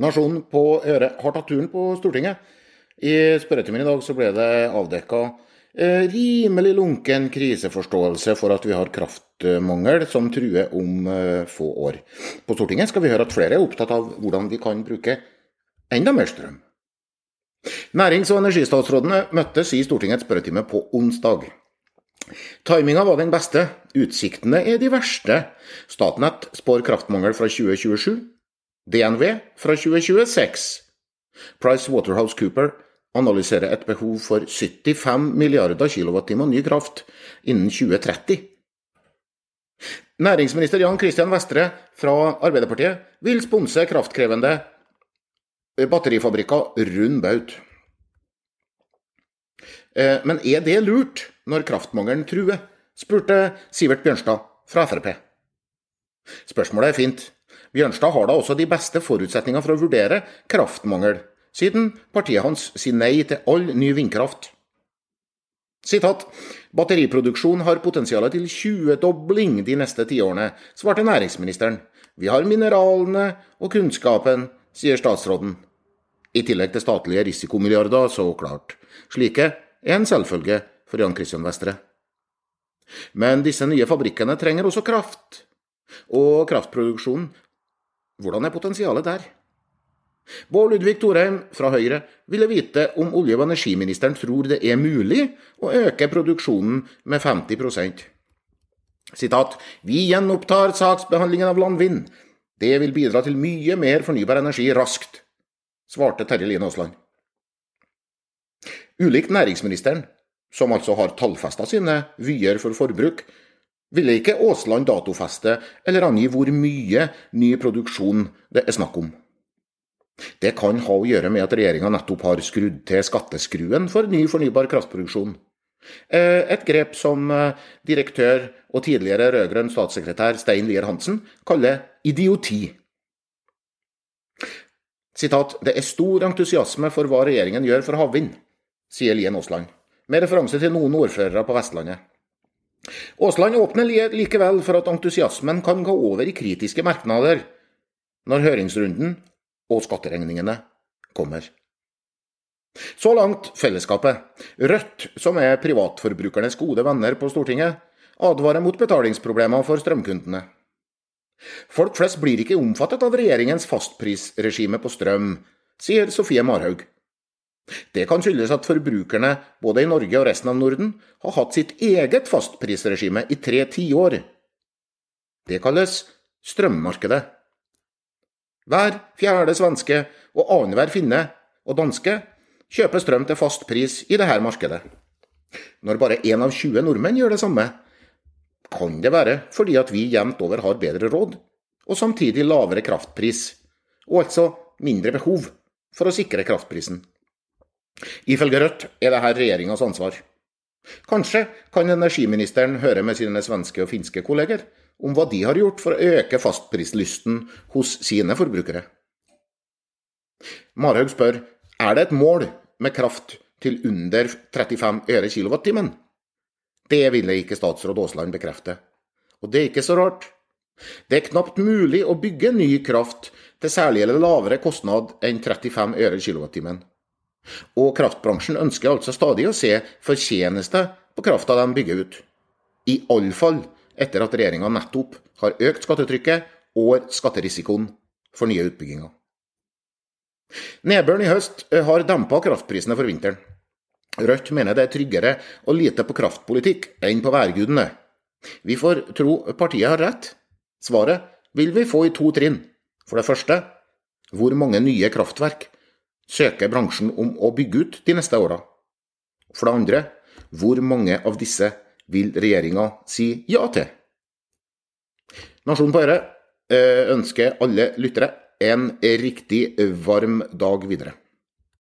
Nasjonen på øret har tatt turen på Stortinget. I spørretimen i dag så ble det avdekka eh, rimelig lunken kriseforståelse for at vi har kraftmangel som truer om eh, få år. På Stortinget skal vi høre at flere er opptatt av hvordan vi kan bruke enda mer strøm. Nærings- og energistatsrådene møttes i Stortingets spørretime på onsdag. Timinga var den beste, utsiktene er de verste. Statnett spår kraftmangel fra 2027. DNV fra 2026. Price Waterhouse Cooper analyserer et behov for 75 milliarder kWh ny kraft innen 2030. Næringsminister Jan Christian Vestre fra Arbeiderpartiet vil sponse kraftkrevende batterifabrikker rund baut. Eh, men er det lurt når kraftmangelen truer? spurte Sivert Bjørnstad fra Frp. Spørsmålet er fint. Bjørnstad har da også de beste forutsetninger for å vurdere kraftmangel, siden partiet hans sier nei til all ny vindkraft. Sitat. Batteriproduksjon har potensial til 20-dobling de neste tiårene, svarte næringsministeren. Vi har mineralene og kunnskapen, sier statsråden. I tillegg til statlige risikomilliarder, så klart. Slike er en selvfølge for Jan Christian Vestre. Men disse nye fabrikkene trenger også kraft. Og kraftproduksjonen hvordan er potensialet der? Bård Ludvig Thorheim fra Høyre ville vite om olje- og energiministeren tror det er mulig å øke produksjonen med 50% Sitat, Vi gjenopptar saksbehandlingen av landvind. Det vil bidra til mye mer fornybar energi raskt, svarte Terje Lien Aasland. Ulikt næringsministeren, som altså har tallfesta sine vyer for forbruk, ville ikke Aasland datofeste eller angi hvor mye ny produksjon det er snakk om. Det kan ha å gjøre med at regjeringa nettopp har skrudd til skatteskruen for ny fornybar kraftproduksjon. Eh, et grep som eh, direktør og tidligere rød-grønn statssekretær Stein Lier Hansen kaller idioti. Sitat, Det er stor entusiasme for hva regjeringen gjør for havvind, sier Lien Aasland, med referanse til noen ordførere på Vestlandet. Aasland åpner likevel for at entusiasmen kan gå over i kritiske merknader når høringsrunden og skatteregningene kommer. Så langt fellesskapet. Rødt, som er privatforbrukernes gode venner på Stortinget, advarer mot betalingsproblemer for strømkundene. Folk flest blir ikke omfattet av regjeringens fastprisregime på strøm, sier Sofie Marhaug. Det kan skyldes at forbrukerne, både i Norge og resten av Norden, har hatt sitt eget fastprisregime i tre tiår. Det kalles strømmarkedet. Hver fjerde svenske og annenhver finne og danske kjøper strøm til fast pris i dette markedet. Når bare én av 20 nordmenn gjør det samme, kan det være fordi at vi jevnt over har bedre råd, og samtidig lavere kraftpris, og altså mindre behov for å sikre kraftprisen. Ifølge Rødt er dette regjeringas ansvar. Kanskje kan energiministeren høre med sine svenske og finske kolleger om hva de har gjort for å øke fastprislysten hos sine forbrukere. Marhaug spør er det et mål med kraft til under 35 øre kilowattimen. Det ville ikke statsråd Aasland bekrefte. Og det er ikke så rart. Det er knapt mulig å bygge ny kraft til særlig eller lavere kostnad enn 35 øre kilowattimen. Og kraftbransjen ønsker altså stadig å se fortjeneste på krafta de bygger ut. I alle fall etter at regjeringa nettopp har økt skattetrykket og skatterisikoen for nye utbygginger. Nedbøren i høst har dempa kraftprisene for vinteren. Rødt mener det er tryggere å lite på kraftpolitikk enn på værgudene. Vi får tro partiet har rett. Svaret vil vi få i to trinn. For det første hvor mange nye kraftverk søker bransjen om å bygge ut de neste åra? For det andre, hvor mange av disse vil regjeringa si ja til? Nasjonen på Øre ønsker alle lyttere en riktig varm dag videre.